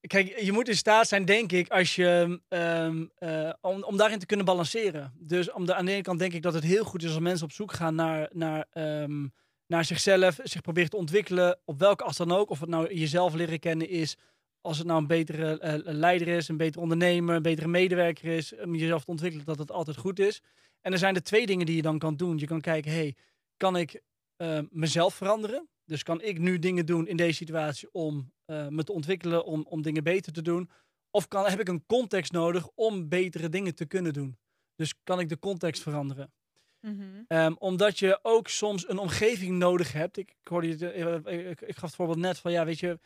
S2: kijk, je moet in staat zijn, denk ik, als je, ehm, eh, om, om daarin te kunnen balanceren. Dus om de, aan de ene kant denk ik dat het heel goed is als mensen op zoek gaan naar, naar, ehm, naar zichzelf, zich proberen te ontwikkelen, op welke as dan ook. Of het nou jezelf leren kennen is, als het nou een betere eh, leider is, een betere ondernemer, een betere medewerker is, om jezelf te ontwikkelen, dat het altijd goed is. En er zijn er twee dingen die je dan kan doen. Je kan kijken, hey, kan ik eh, mezelf veranderen? Dus kan ik nu dingen doen in deze situatie om eh, me te ontwikkelen, om, om dingen beter te doen? Of kan, heb ik een context nodig om betere dingen te kunnen doen? Dus kan ik de context veranderen?
S1: Mhm.
S2: Ehm, omdat je ook soms een omgeving nodig hebt. Ik, ik, hoorde je, eh, ik, ik gaf het voorbeeld net van, ja, weet je,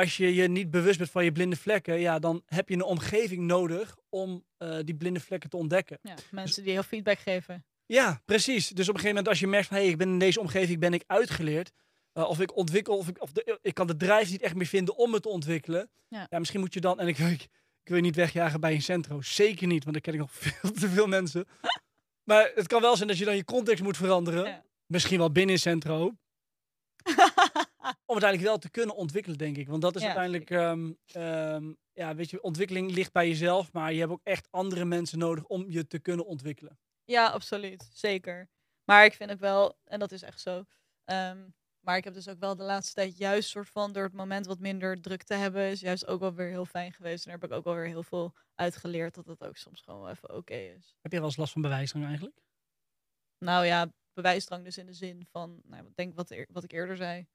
S2: als je je niet bewust bent van je blinde vlekken, ja, dan heb je een omgeving nodig om eh, die blinde vlekken te ontdekken.
S1: ja, mensen die heel feedback geven.
S2: Ja, precies. Dus op een gegeven moment als je merkt van, hé, hey, ik ben in deze omgeving ben ik uitgeleerd. eh, of ik ontwikkel, of, ik, of de, ik kan de drijf niet echt meer vinden om het te ontwikkelen.
S1: Ja.
S2: misschien moet je dan, en ik, *laughs* ik, ik wil je niet wegjagen bij een centro. Zeker niet, want dan ken ik nog *laughs* veel te veel mensen. maar het kan wel zijn dat je dan je context moet veranderen.
S1: Ja.
S2: Misschien wel binnen een centro. *laughs* Om uiteindelijk wel te kunnen ontwikkelen, denk ik. Want dat is
S1: Ja,
S2: uiteindelijk, ehm, ehm, ja, weet je, ontwikkeling ligt bij jezelf. Maar je hebt ook echt andere mensen nodig om je te kunnen ontwikkelen.
S1: Ja, absoluut. Zeker. Maar ik vind ook wel, en dat is echt zo. ehm, maar ik heb dus ook wel de laatste tijd juist soort van door het moment wat minder druk te hebben, is juist ook wel weer heel fijn geweest. En daar heb ik ook wel weer heel veel uitgeleerd dat het ook soms gewoon wel even oké is.
S2: Heb je wel eens last van bewijsdrang eigenlijk?
S1: Nou ja, bewijsdrang dus in de zin van, nou, denk wat, wat ik eerder zei.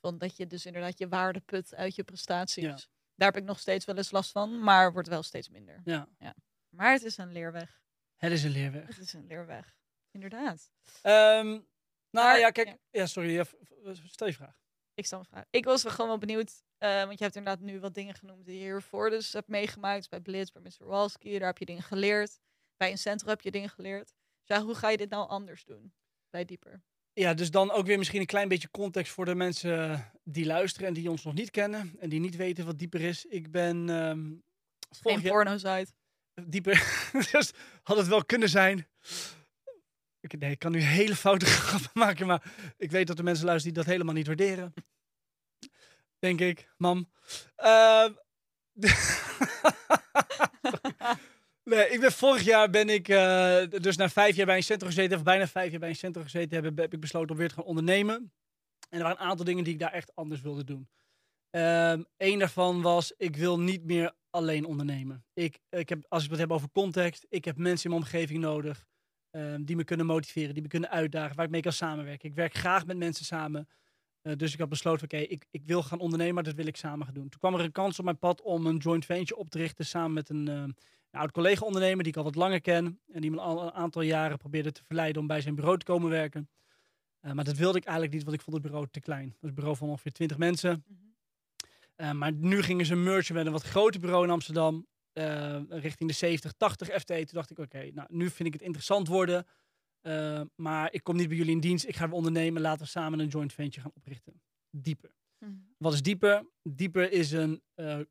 S1: Van dat je dus inderdaad je waarde put uit je prestaties.
S2: Ja.
S1: Daar heb ik nog steeds wel eens last van, maar wordt wel steeds minder.
S2: Ja,
S1: Maar het is een leerweg.
S2: het is een leerweg.
S1: Het is een leerweg. Inderdaad.
S2: Ehm, nou
S1: Maar-
S2: ja, kijk.
S1: ja.
S2: Ja, sorry. ja, stel je vraag.
S1: Ik stel een vraag. Ik was wel gewoon wel benieuwd, eh, want je hebt inderdaad nu wat dingen genoemd die je hiervoor dus hebt meegemaakt. Bij Blitz, bij Mr. Walski, daar heb je dingen geleerd. Bij Incentro heb je dingen geleerd. Dus ja, hoe ga je dit nou anders doen? Bij Dieper.
S2: Ja, dus dan ook weer misschien een klein beetje context voor de mensen die luisteren en die ons nog niet kennen en die niet weten wat dieper is. Ik ben vorig
S1: Geen
S2: jaar dieper. *laughs* dus had het wel kunnen zijn. Ik, nee, ik kan nu hele foute *laughs* grappen maken, maar ik weet dat er mensen luisteren die dat helemaal niet waarderen. Denk ik, mam. Ehm, *laughs* Nee, ik ben vorig jaar ben ik eh, dus na vijf jaar bij een centrum gezeten, of bijna vijf jaar bij een centrum gezeten, heb, heb ik besloten om weer te gaan ondernemen. En er waren een aantal dingen die ik daar echt anders wilde doen. Eén daarvan was, ik wil niet meer alleen ondernemen. Ik, ik heb, als ik het heb over context, ik heb mensen in mijn omgeving nodig ehm, die me kunnen motiveren, die me kunnen uitdagen, waar ik mee kan samenwerken. Ik werk graag met mensen samen. Eh, dus ik had besloten, oké, ik, ik wil gaan ondernemen, maar dat wil ik samen gaan doen. Toen kwam er een kans op mijn pad om een joint venture op te richten samen met een, ehm, een oud collega-ondernemer die ik al wat langer ken. En die me al een aantal jaren probeerde te verleiden om bij zijn bureau te komen werken. Eh, maar dat wilde ik eigenlijk niet, want ik vond het bureau te klein. Het was een bureau van ongeveer 20 mensen.
S1: Mhm.
S2: Eh, maar nu gingen ze mergen met een wat groter bureau in Amsterdam. eh, richting de 70, 80 FTE. Toen dacht ik, oké, nou, nu vind ik het interessant worden. Maar ik kom niet bij jullie in dienst. Ik ga weer ondernemen. Laten we samen een joint venture gaan oprichten. Dieper.
S1: Mhm.
S2: Wat is Dieper? Dieper is een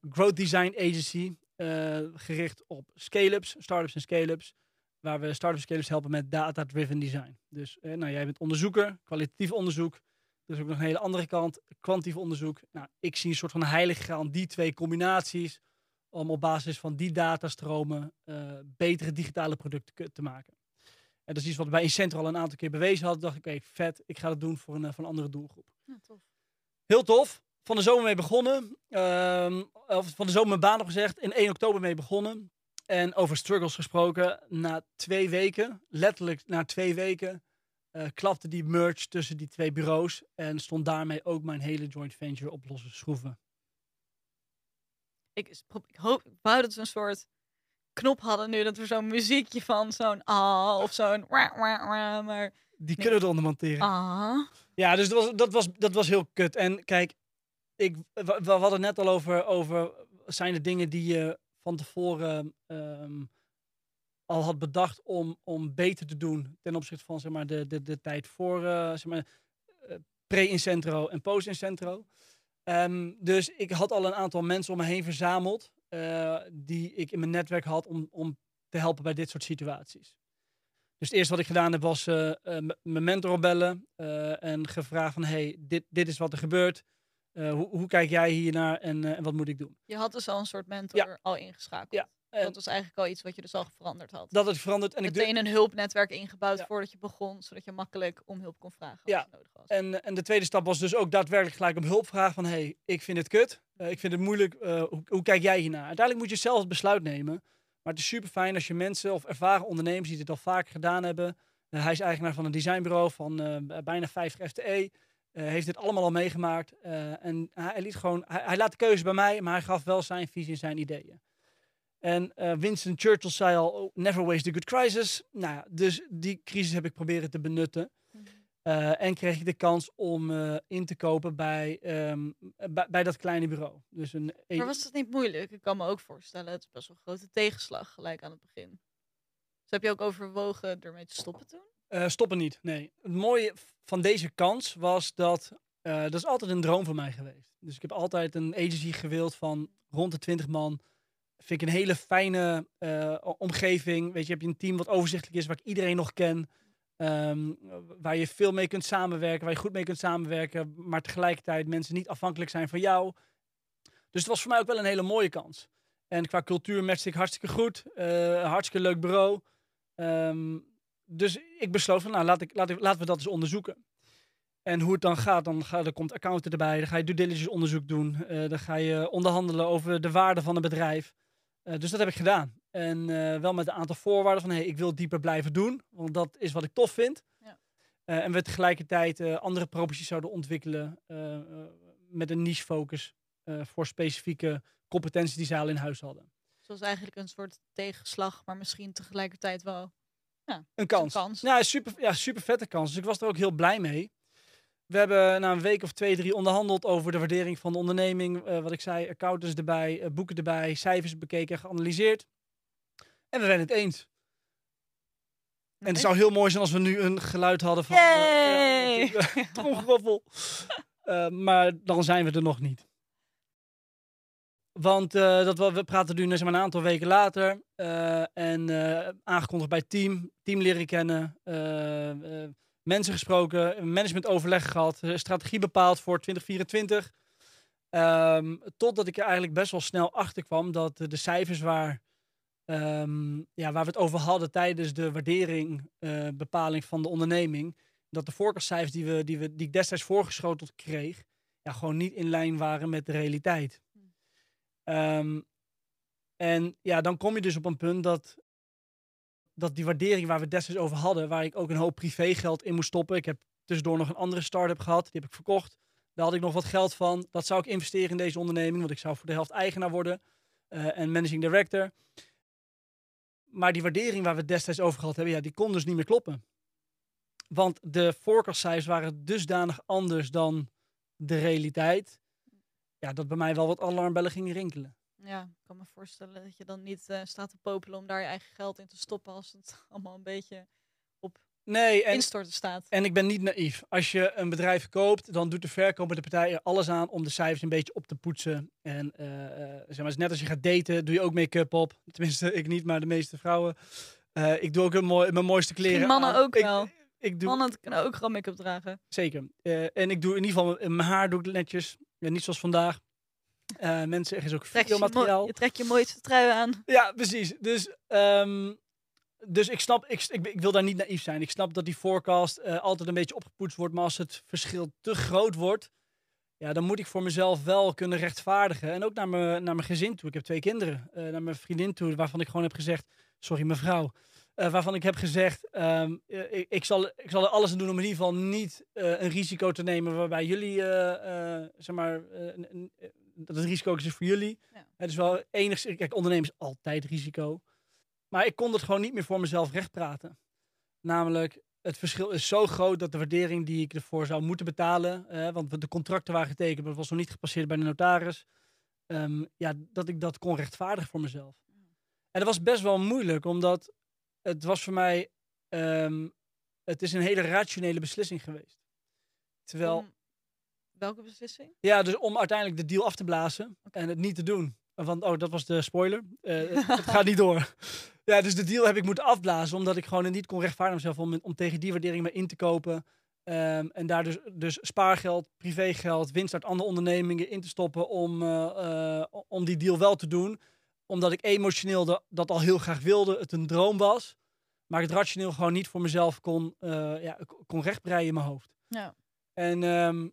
S2: growth design agency gericht op scale-ups, startups en scale-ups. Waar we startups en scale-ups helpen met data-driven design. Dus eh, nou, jij bent onderzoeker, kwalitatief onderzoek. Er is ook nog een hele andere kant, kwantitatief onderzoek. Nou, ik zie een soort van heilige graal die twee combinaties om op basis van die datastromen eh, betere digitale producten te maken. En dat is iets wat we bij Incentro al een aantal keer bewezen hadden. Dacht ik, oké, vet, ik ga dat doen voor een, eh, voor een andere doelgroep.
S1: Ja, tof.
S2: Heel tof. Van de zomer mee begonnen. Ehm, of van de zomer mijn baan opgezegd. In 1 oktober mee begonnen. En over struggles gesproken. Na twee weken, letterlijk na twee weken, eh, klapte die merge tussen die twee bureaus. En stond daarmee ook mijn hele joint venture op losse schroeven.
S1: Ik, ik hoop, ik wou dat we een soort knop hadden nu, dat we zo'n muziekje van zo'n ah of zo'n maar
S2: Die
S1: Nee.
S2: kunnen we eronder monteren.
S1: ah.
S2: Ja, dus dat was, dat, was, dat was heel kut. En kijk, ik, we, we hadden net al over, over zijn er dingen die je van tevoren ehm, al had bedacht om, om beter te doen ten opzichte van zeg maar, de, de, de tijd voor eh, zeg maar, eh, pre-incentro en post-incentro. Ehm, dus ik had al een aantal mensen om me heen verzameld eh, die ik in mijn netwerk had om, om te helpen bij dit soort situaties. Dus het eerste wat ik gedaan heb was mijn mentor opbellen eh, en gevraagd van hey, dit, dit is wat er gebeurt. Eh, hoe, hoe kijk jij hiernaar en, eh, en wat moet ik doen?
S1: Je had dus al een soort mentor al ingeschakeld.
S2: Ja, en-
S1: dat was eigenlijk al iets wat je dus al veranderd had.
S2: Dat het verandert en ik, doe-
S1: Meteen een hulpnetwerk ingebouwd
S2: Ja.
S1: voordat je begon, zodat je makkelijk om hulp kon vragen als
S2: Ja.
S1: het nodig was.
S2: En, en de tweede stap was dus ook daadwerkelijk gelijk om hulp vragen van hey, ik vind het kut. Eh, ik vind het moeilijk. hoe, hoe kijk jij hiernaar? Uiteindelijk moet je zelf het besluit nemen. Maar het is super fijn als je mensen of ervaren ondernemers die dit al vaker gedaan hebben. hij is eigenaar van een designbureau van bijna 50 FTE. Eh, heeft dit allemaal al meegemaakt. eh, en hij, liet gewoon, hij, hij laat de keuze bij mij, maar hij gaf wel zijn visie en zijn ideeën. En eh, Winston Churchill zei al, oh, never waste a good crisis. Nou ja, dus die crisis heb ik proberen te benutten.
S1: Mhm.
S2: En kreeg ik de kans om in te kopen bij, ehm, bij, bij dat kleine bureau. Dus een,
S1: Maar was dat niet moeilijk? Ik kan me ook voorstellen, het is best wel een grote tegenslag gelijk aan het begin. Dus heb je ook overwogen ermee te stoppen toen?
S2: Eh, stoppen niet, nee. Het mooie van deze kans was dat... eh, dat is altijd een droom van mij geweest. Dus ik heb altijd een agency gewild van rond de 20 man. Vind ik een hele fijne eh, omgeving. Weet je, heb je een team wat overzichtelijk is, waar ik iedereen nog ken. Ehm, waar je veel mee kunt samenwerken, waar je goed mee kunt samenwerken. Maar tegelijkertijd mensen niet afhankelijk zijn van jou. Dus het was voor mij ook wel een hele mooie kans. En qua cultuur matchte ik hartstikke goed. Hartstikke leuk bureau. Ehm, dus ik besloot van, nou, laat ik, laat ik, laten we dat eens onderzoeken. En hoe het dan gaat, dan, ga, dan komt accountant erbij, dan ga je due diligence onderzoek doen. eh, dan ga je onderhandelen over de waarde van een bedrijf. Eh, dus dat heb ik gedaan. En eh, wel met een aantal voorwaarden van, hey, ik wil het dieper blijven doen, want dat is wat ik tof vind.
S1: Ja.
S2: En we tegelijkertijd andere proposities zouden ontwikkelen met een niche focus voor specifieke competenties die zij al in huis hadden.
S1: Zoals eigenlijk een soort tegenslag, maar misschien tegelijkertijd wel
S2: Een kans.
S1: kans.
S2: Ja, super, ja, super vette kans. Dus ik was er ook heel blij mee. We hebben na een week of twee, drie onderhandeld over de waardering van de onderneming. Eh, wat ik zei, accountants erbij, eh, boeken erbij, cijfers bekeken en geanalyseerd. En we werden het eens. En het zou heel mooi zijn als we nu een geluid hadden van...
S1: Yay!
S2: eh, ja. *laughs* Eh, maar dan zijn we er nog niet. Want eh, dat, we we praten nu maar, een aantal weken later. eh, en eh, aangekondigd bij het team. Team leren kennen. mensen gesproken. Managementoverleg gehad. eh, strategie bepaald voor 2024. Ehm, totdat ik er eigenlijk best wel snel achter kwam dat de cijfers waar, ehm, ja, waar we het over hadden tijdens de waardering, bepaling van de onderneming, dat de voorkastcijfers die, we, die, we, die ik destijds voorgeschoteld kreeg, ja, gewoon niet in lijn waren met de realiteit. Ehm, en ja, dan kom je dus op een punt dat, dat die waardering waar we destijds over hadden, waar ik ook een hoop privégeld in moest stoppen. Ik heb tussendoor nog een andere start-up gehad, die heb ik verkocht. Daar had ik nog wat geld van. Dat zou ik investeren in deze onderneming, want ik zou voor de helft eigenaar worden eh, en managing director. Maar die waardering waar we destijds over gehad hebben, ja, die kon dus niet meer kloppen. Want de forecastcijfers waren dusdanig anders dan de realiteit. Ja, dat bij mij wel wat alarmbellen gingen rinkelen.
S1: Ja, ik kan me voorstellen dat je dan niet eh, staat te popelen om daar je eigen geld in te stoppen als het *laughs* allemaal een beetje
S2: Nee, en,
S1: instorten staat.
S2: en ik ben niet naïef. Als je een bedrijf koopt, dan doet de verkopende partij er alles aan om de cijfers een beetje op te poetsen. En eh, eh, zeg maar, net als je gaat daten, doe je ook make-up op. *laughs* Tenminste, ik niet, maar de meeste vrouwen. Ik doe ook een mooi, mijn mooiste kleren
S1: mannen
S2: aan.
S1: ook
S2: Ik-
S1: wel.
S2: Ik doe,
S1: Mannen kunnen ook gewoon make-up dragen.
S2: Zeker. En ik doe in ieder geval mijn haar doe ik netjes. Ja, niet zoals vandaag. Eh, mensen, er is ook
S1: mo-
S2: videomateriaal.
S1: je trekt je mooiste trui aan.
S2: Ja, precies. Dus, ehm, dus ik snap, ik, ik, ik wil daar niet naïef zijn. Ik snap dat die forecast eh, altijd een beetje opgepoetst wordt. Maar als het verschil te groot wordt, ja, dan moet ik voor mezelf wel kunnen rechtvaardigen. En ook naar mijn, naar mijn gezin toe. Ik heb twee kinderen. eh, naar mijn vriendin toe, waarvan ik gewoon heb gezegd, sorry mevrouw. Eh, waarvan ik heb gezegd, ehm, eh, ik, ik, zal, ik zal er alles aan doen om in ieder geval niet eh, een risico te nemen waarbij jullie, zeg maar, dat het risico is voor jullie.
S1: Ja.
S2: Het is wel enigszins, kijk, ondernemen is altijd risico. Maar ik kon het gewoon niet meer voor mezelf rechtpraten. Namelijk, het verschil is zo groot dat de waardering die ik ervoor zou moeten betalen, want de contracten waren getekend, maar het was nog niet gepasseerd bij de notaris, ehm, ja, dat ik dat kon rechtvaardigen voor mezelf. En dat was best wel moeilijk, omdat het was voor mij, ehm, het is een hele rationele beslissing geweest. Terwijl,
S1: Om- welke beslissing?
S2: ja, dus om uiteindelijk de deal af te blazen en het niet te doen. Want, oh, dat was de spoiler. Eh, *laughs* het, het gaat niet door. Ja, dus de deal heb ik moeten afblazen, omdat ik gewoon niet kon rechtvaardigen mezelf om, om tegen die waardering maar in te kopen. Ehm, en daar dus, dus spaargeld, privégeld, winst uit andere ondernemingen in te stoppen om, eh, eh, om die deal wel te doen. Omdat ik emotioneel da- dat al heel graag wilde, het een droom was. Maar ik het rationeel gewoon niet voor mezelf kon, eh ja, kon rechtbreien in mijn hoofd.
S1: Ja.
S2: En ehm,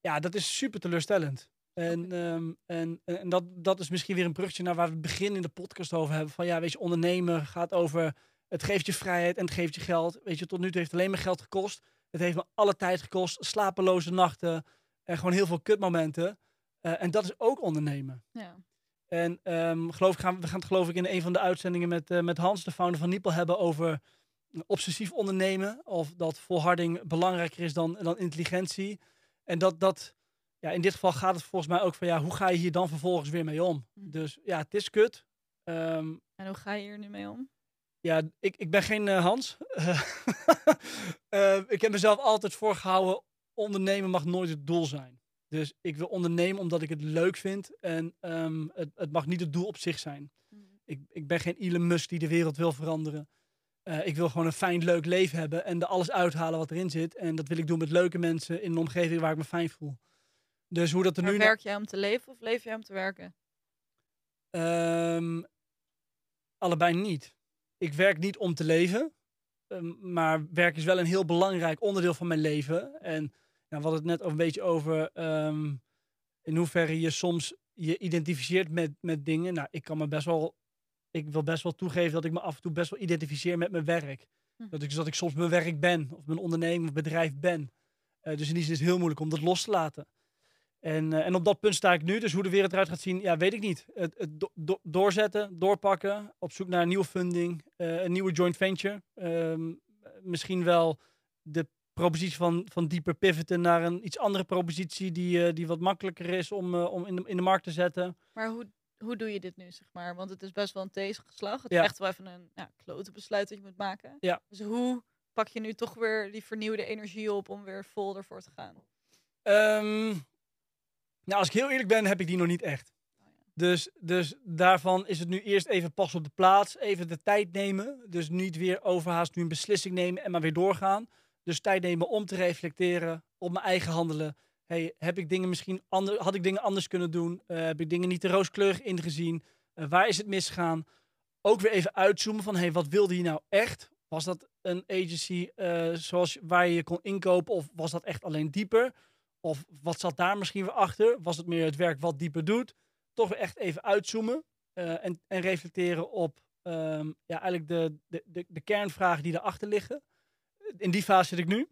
S2: ja, dat is super teleurstellend. En, ehm, en, en dat, dat is misschien weer een brugje naar waar we het begin in de podcast over hebben. Van ja, weet je, ondernemen gaat over het geeft je vrijheid en het geeft je geld. Weet je, tot nu toe heeft het alleen maar geld gekost. Het heeft me alle tijd gekost, slapeloze nachten en gewoon heel veel kutmomenten. Eh, en dat is ook ondernemen.
S1: Ja.
S2: En ehm, geloof ik, gaan, we gaan het geloof ik in een van de uitzendingen met, eh, met Hans, de founder van Niepel, hebben over obsessief ondernemen. Of dat volharding belangrijker is dan, dan intelligentie. En dat, dat, ja, in dit geval gaat het volgens mij ook van, ja, hoe ga je hier dan vervolgens weer mee om?
S1: Mhm.
S2: Dus ja, het is kut. Ehm,
S1: En hoe ga je hier nu mee om?
S2: ja, ik, ik ben geen eh, Hans. *laughs* Eh, ik heb mezelf altijd voorgehouden, ondernemen mag nooit het doel zijn. Dus ik wil ondernemen omdat ik het leuk vind. En ehm, het, het mag niet het doel op zich zijn. Ik, ik ben geen Elon Musk die de wereld wil veranderen. Eh, ik wil gewoon een fijn, leuk leven hebben en er alles uithalen wat erin zit. En dat wil ik doen met leuke mensen in een omgeving waar ik me fijn voel. Dus hoe dat er
S1: Maar
S2: nu...
S1: werk jij om te leven of leef jij om te werken?
S2: Ehm, allebei niet. Ik werk niet om te leven. ehm, maar werk is wel een heel belangrijk onderdeel van mijn leven. En ja, we hadden het net een beetje over ehm, in hoeverre je soms je identificeert met, met dingen. Nou, ik kan me best wel. Ik wil best wel toegeven dat ik me af en toe best wel identificeer met mijn werk.
S1: Hm.
S2: Dat ik, dat ik soms mijn werk ben, of mijn onderneming of bedrijf ben. Eh, dus in die zin is het heel moeilijk om dat los te laten. En, eh, en op dat punt sta ik nu. Dus hoe de wereld eruit gaat zien, ja, weet ik niet. Het, het do- do- doorzetten, doorpakken, op zoek naar een nieuwe funding, eh, een nieuwe joint venture. Ehm, misschien wel de propositie van, van dieper pivoten naar een iets andere propositie die, eh, die wat makkelijker is om, eh, om in, de, in de markt te zetten.
S1: Maar hoe, hoe doe je dit nu, zeg maar? Want het is best wel een tegenslag. Het
S2: Ja.
S1: is echt wel even een ja, klote besluit dat je moet maken.
S2: Ja.
S1: Dus hoe pak je nu toch weer die vernieuwde energie op om weer vol ervoor te gaan?
S2: Ehm, nou, als ik heel eerlijk ben, heb ik die nog niet echt.
S1: Oh ja.
S2: Dus, dus daarvan is het nu eerst even pas op de plaats, even de tijd nemen. Dus niet weer overhaast nu een beslissing nemen en maar weer doorgaan. Dus tijd nemen om te reflecteren op mijn eigen handelen. Hey, heb ik dingen misschien ander, had ik dingen anders kunnen doen? Eh, heb ik dingen niet te rooskleurig ingezien? Eh, waar is het misgegaan? Ook weer even uitzoomen van hey, wat wilde je nou echt? Was dat een agency eh, zoals waar je je kon inkopen of was dat echt alleen dieper? Of wat zat daar misschien weer achter? Was het meer het werk wat dieper doet? Toch weer echt even uitzoomen en, en reflecteren op ehm, ja, eigenlijk de, de, de, de kernvragen die erachter liggen. In die fase zit ik nu.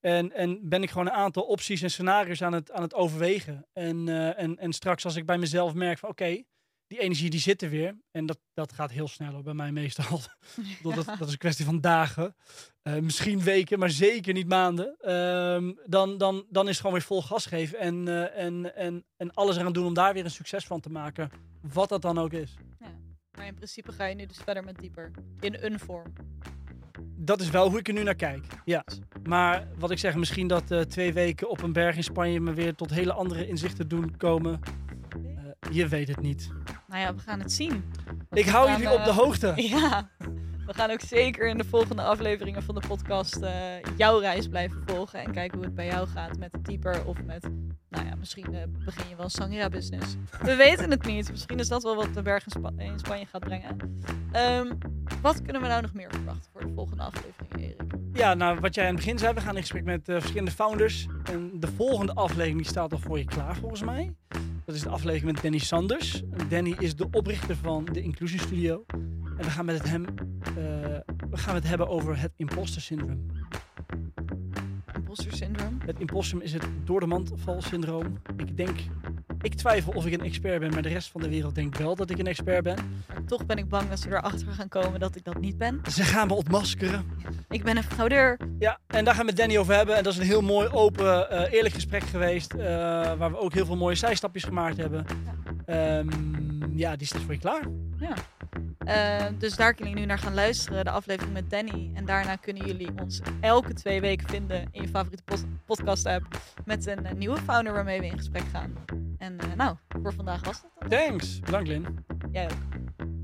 S2: En, en ben ik gewoon een aantal opties en scenario's aan het, aan het overwegen. En, eh, en, en straks als ik bij mezelf merk van oké, die energie die zit er weer. En dat, dat gaat heel snel bij mij meestal. *laughs* Dat, is een kwestie van dagen. Eh, misschien weken, maar zeker niet maanden. Ehm, dan, dan, dan is het gewoon weer vol gas geven. En, eh, en, en, en alles eraan doen om daar weer een succes van te maken. Wat dat dan ook is.
S1: Maar in principe ga je nu dus verder met dieper. In een vorm.
S2: Dat is wel hoe ik er nu naar kijk. Ja. Maar wat ik zeg, misschien dat eh, twee weken op een berg in Spanje me weer tot hele andere inzichten doen komen. Eh, je weet het niet.
S1: Nou ja, we gaan het zien.
S2: Ik hou jullie op de
S1: eh,
S2: hoogte. *laughs*
S1: Ja, we gaan ook zeker in de volgende afleveringen van de podcast eh, jouw reis blijven volgen. En kijken hoe het bij jou gaat met dieper of met, nou ja, misschien eh, begin je wel sangria business. We weten het niet. Misschien is dat wel wat de berg in, Spa- in Spanje gaat brengen. Ehm, wat kunnen we nou nog meer verwachten voor de volgende aflevering, Erik?
S2: Ja, nou wat jij aan het begin zei, we gaan in gesprek met eh, verschillende founders. En de volgende aflevering die staat al voor je klaar volgens mij. Dat is de aflevering met Danny Sanders. Danny is de oprichter van de Inclusion Studio. En we gaan, met het hem, eh, we gaan het hebben over het imposter syndroom.
S1: Imposter syndrome.
S2: Het imposter is het door de mand val syndroom. Ik denk, ik twijfel of ik een expert ben, maar de rest van de wereld denkt wel dat ik een expert ben.
S1: Maar toch ben ik bang dat ze erachter gaan komen dat ik dat niet ben.
S2: Ze gaan me ontmaskeren.
S1: Ik ben een fraudeur.
S2: Ja, en daar gaan we met Danny over hebben. En dat is een heel mooi, open, eh, eerlijk gesprek geweest. eh, waar we ook heel veel mooie zijstapjes gemaakt hebben. Ehm, ja, die staat voor je klaar.
S1: Eh, dus daar kunnen jullie nu naar gaan luisteren, de aflevering met Danny. En daarna kunnen jullie ons elke twee weken vinden in je favoriete pod- podcast-app. Met een eh, nieuwe founder waarmee we in gesprek gaan. En eh, nou, voor vandaag was dat. dan.
S2: Thanks. Bedankt, Lin.
S1: Jij ook.